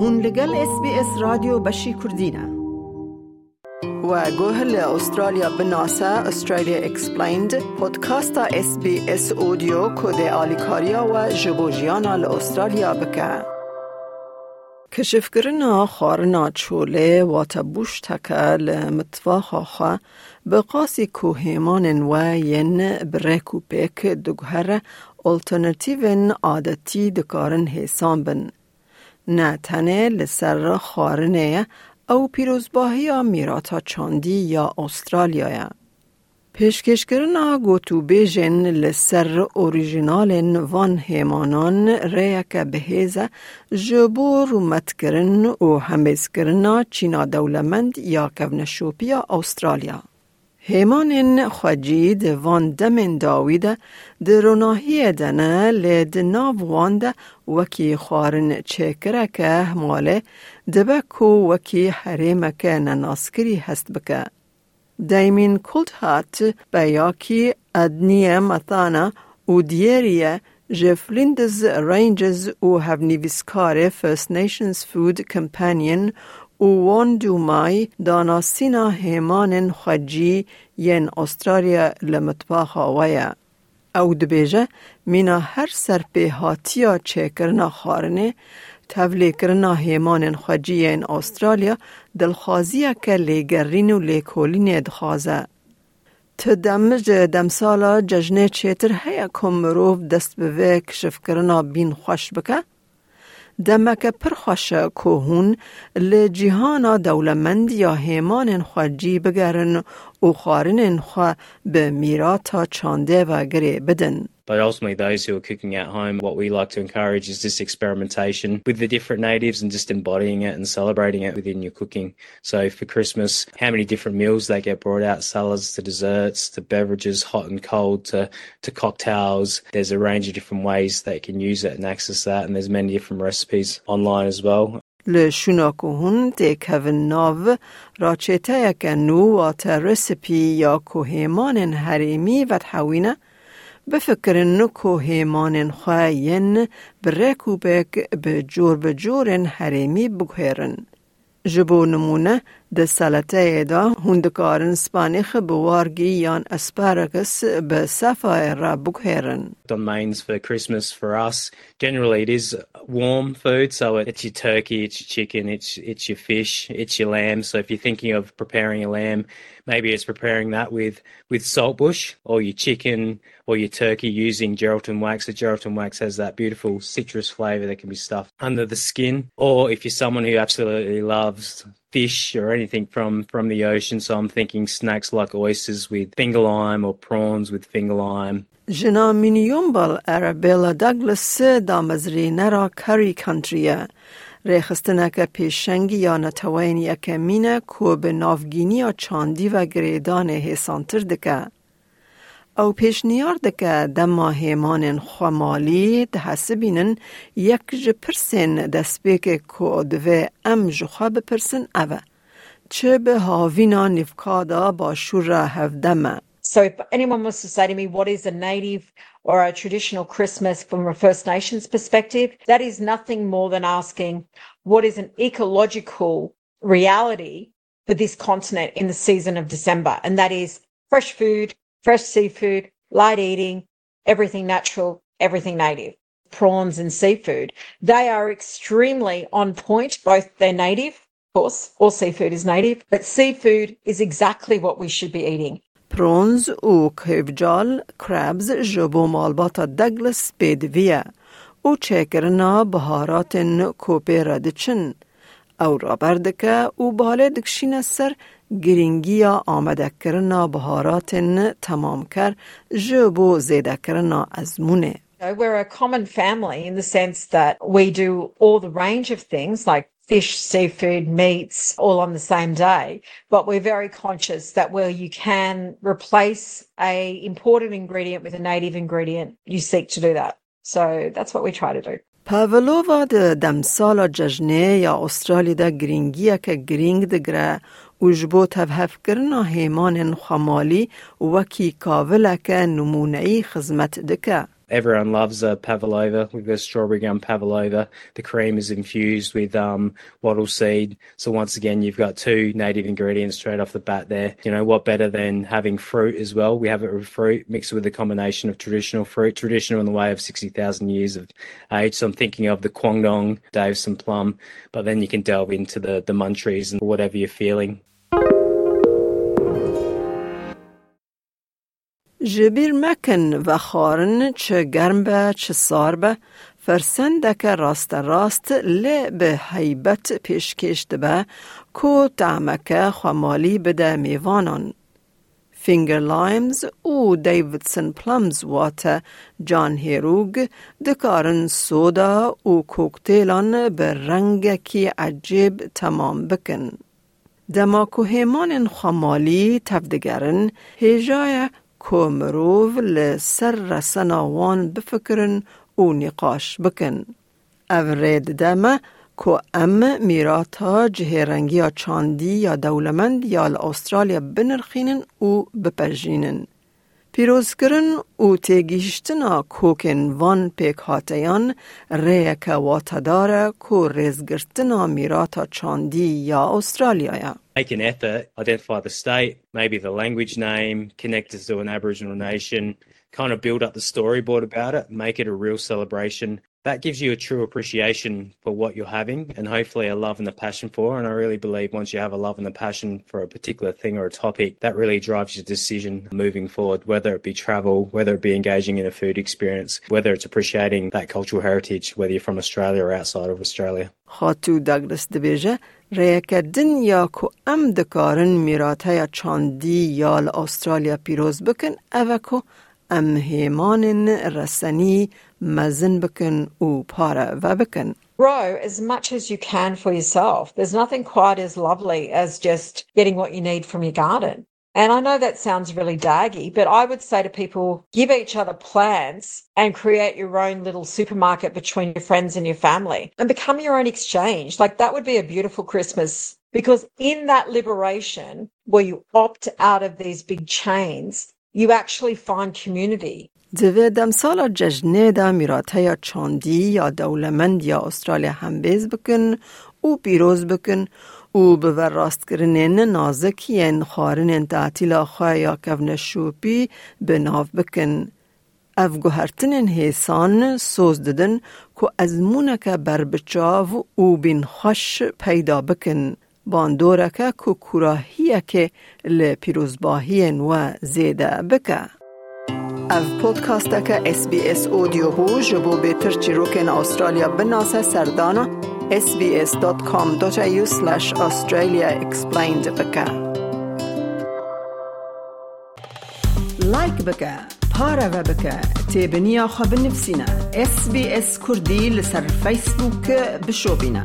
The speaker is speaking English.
هون لگل اس بی اس رادیو بشی کردینه و گوه ل استرالیا بناسه استرالیا اکسپلیند پودکاستا اس بی اس اودیو کده آلیکاریا و جبوجیانا ل استرالیا بکه کشفگرنا خارنا چوله و تبوش تکه لمتواخا خواه بقاسی کوهیمان و ین بریکو پیک دگوهر الترناتیوین عادتی دکارن حسان بن. نه تنه لسر خارنه او پیروزباهی میراتا چاندی یا استرالیا پیشکشکرنا گوتو بیجن لسر اوریجینال وان هیمانان ریک بهیزه جبو رومت کرن و همیز کرنا چینا دولمند یا کونشوپیا استرالیا. هیمان خواجی وان دمن داوید ده روناهی دنه لید ناو وان وکی خارن چکره که ماله دبکو وکی حریمک نناسکری هست بکه. دایمین کلت هات بیاکی ادنیه مطانا و دیریه جفلندز رینجز و هفنیویسکار First Nations Food Companion وان دومای داناسینا هیمان خجی ین استرالیا لمطباخ ویا. او دبیجه مینا هر سر به هاتیا چه کرنا خارنه تولی کرنا هیمان خجی ین استرالیا دلخوازیه که لیگرین و لیکولین دخوازه. تدمج دمسالا ججنه چیتر هیا کم مروف دست به وک شف کرنا بین خوش بکه؟ دمک پرخوش کوهون لجیهانا دولمند یا هیمان خواجی بگرن و خارن خوا به میراتا چانده و گره بدن. But ultimately, those who are cooking at home, what we like to encourage is this experimentation with the different natives and just embodying it and celebrating it within your cooking. So for Christmas, how many different meals they get brought out, salads to desserts to beverages, hot and cold to, to cocktails. There's a range of different ways they can use it and access that. And there's many different recipes online as well. لشوناکوهون دی کوین ناو را چیته یک نو و رسپی یا کوهیمان حریمی و تحوینه بفکرن نکو هیمان خواین برکو بک بجور بجورن هرمی بگهرن. جبو نمونه د سلطه دا هندکارن سپانیخ بوارگی یان اسپارگس به صفای را بگهرن. On mains for Christmas for us, generally it is warm food, so it's your turkey, it's your chicken, it's it's your fish, it's your lamb. So if you're thinking of preparing a lamb, maybe it's preparing that with with saltbush or your chicken or your turkey using Geraldton wax. The Geraldton wax has that beautiful citrus flavour that can be stuffed under the skin. Or if you're someone who absolutely loves fish or anything from from the ocean, so I'm thinking snacks like oysters with finger lime or prawns with finger lime. جنا مینیوم بال ارابیلا داگلس دامزری نرا کری کانتریه ریخستنه که پیشنگی یا نتوینی که مینه کو به نافگینی یا چاندی و گریدان حسانتر دکه. او پیشنیار دکه دما هیمان خمالی ده حسبینن یک جه پرسن دسپیک کو دوه ام جخوا بپرسن اوه. چه به هاوینا نفکادا با شور هفدمه. So if anyone wants to say to me, what is a native or a traditional Christmas from a First Nations perspective, that is nothing more than asking what is an ecological reality for this continent in the season of December. And that is fresh food, fresh seafood, light eating, everything natural, everything native. Prawns and seafood, they are extremely on point, both they're native, of course, all seafood is native, but seafood is exactly what we should be eating. پرونز و کیفجال کرابز جبو مالباتا دگلس بیدویه او چکرنا بهارات کوپی را دچن او را بردکه او باله دکشین سر گرینگی آمده کرنا بهارات تمام کر جبو زیده کرنا ازمونه We're a common family in the sense that we do all the range of things like fish, seafood, meats all on the same day. But we're very conscious that where you can replace a imported ingredient with a native ingredient, you seek to do that. So that's what we try to do. پاولووا د دمسالا ججنه یا استرالی دا گرینگیه که گرینگ دگره Everyone loves a pavlova, the strawberry gum pavlova. The cream is infused with um, wattle seed. So once again, you've got two native ingredients straight off the bat there. You know, what better than having fruit as well? We have it with fruit mixed with a combination of traditional fruit, traditional in the way of 60,000 years of age. So I'm thinking of the quandong, Davidson plum, but then you can delve into the, the munchies and whatever you're feeling. جبیر مکن و خارن چه گرم به چه سار به فرسندک راست راست لی به حیبت پیشکش به کو تعمک خمالی بده میوانان. فینگر لایمز او دیویدسن پلمز وات جان هیروگ دکارن سودا و کوکتیلان به رنگ کی عجیب تمام بکن. دما که خمالی تفدگرن هیجای که مروف لسر رسناوان بفکرن و نقاش بکن. اورید دمه که ام میراتا جهرنگی چاندی یا دولمند یا استرالیا بنرخینن و بپرژینن. پیروز کرن او تیگیشتنا کوکن وان پیک هاتیان ریک واتدار کو ریزگرتنا میراتا چاندی یا استرالیا. Make an effort, identify the state, maybe the language name, connect us to an Aboriginal nation, kind of build up the storyboard about it, make it a real celebration That gives you a true appreciation for what you're having and hopefully a love and a passion for. And I really believe once you have a love and a passion for a particular thing or a topic, that really drives your decision moving forward, whether it be travel, whether it be engaging in a food experience, whether it's appreciating that cultural heritage, whether you're from Australia or outside of Australia. خاتو داگلس دبیجه ریکردن یا که ام دکارن میراته چاندی یا استرالیا پیروز بکن اوه که ام هیمان رسنی مزن بکن و پاره و بکن. Grow as much as you can for yourself. There's nothing quite as lovely as just getting what you need from your garden. And I know that sounds really daggy, but I would say to people, give each other plants and create your own little supermarket between your friends and your family and become your own exchange. Like that would be a beautiful Christmas because in that liberation where you opt out of these big chains, you actually find community. دوی دمسالا ججنه دا میراته چاندی یا دولمند یا استرالیا هم بیز بکن و پیروز بکن او به راست کردن نازکین خارن تعطیل خواه یا کون شوپی به ناف بکن. اف گوهرتن حیسان سوز ددن که از مونک بر بچاو او بین خوش پیدا بکن. باندورەکە کوکوراهیەکێ لە پیرۆزباهیەن وە زێدە بکە. ئەف پۆتکاستەکە SسBS ئۆدیۆبوو ji بۆ بێتر چیرۆکێن ئوسترالیا بناسە سەردانە sbs.com.au/australia explained بکه. لایک بکه پاره و بکه تیب بکە، پارەوە اس بی بنووسینە، کردی لسر فیسبوک بشو بینا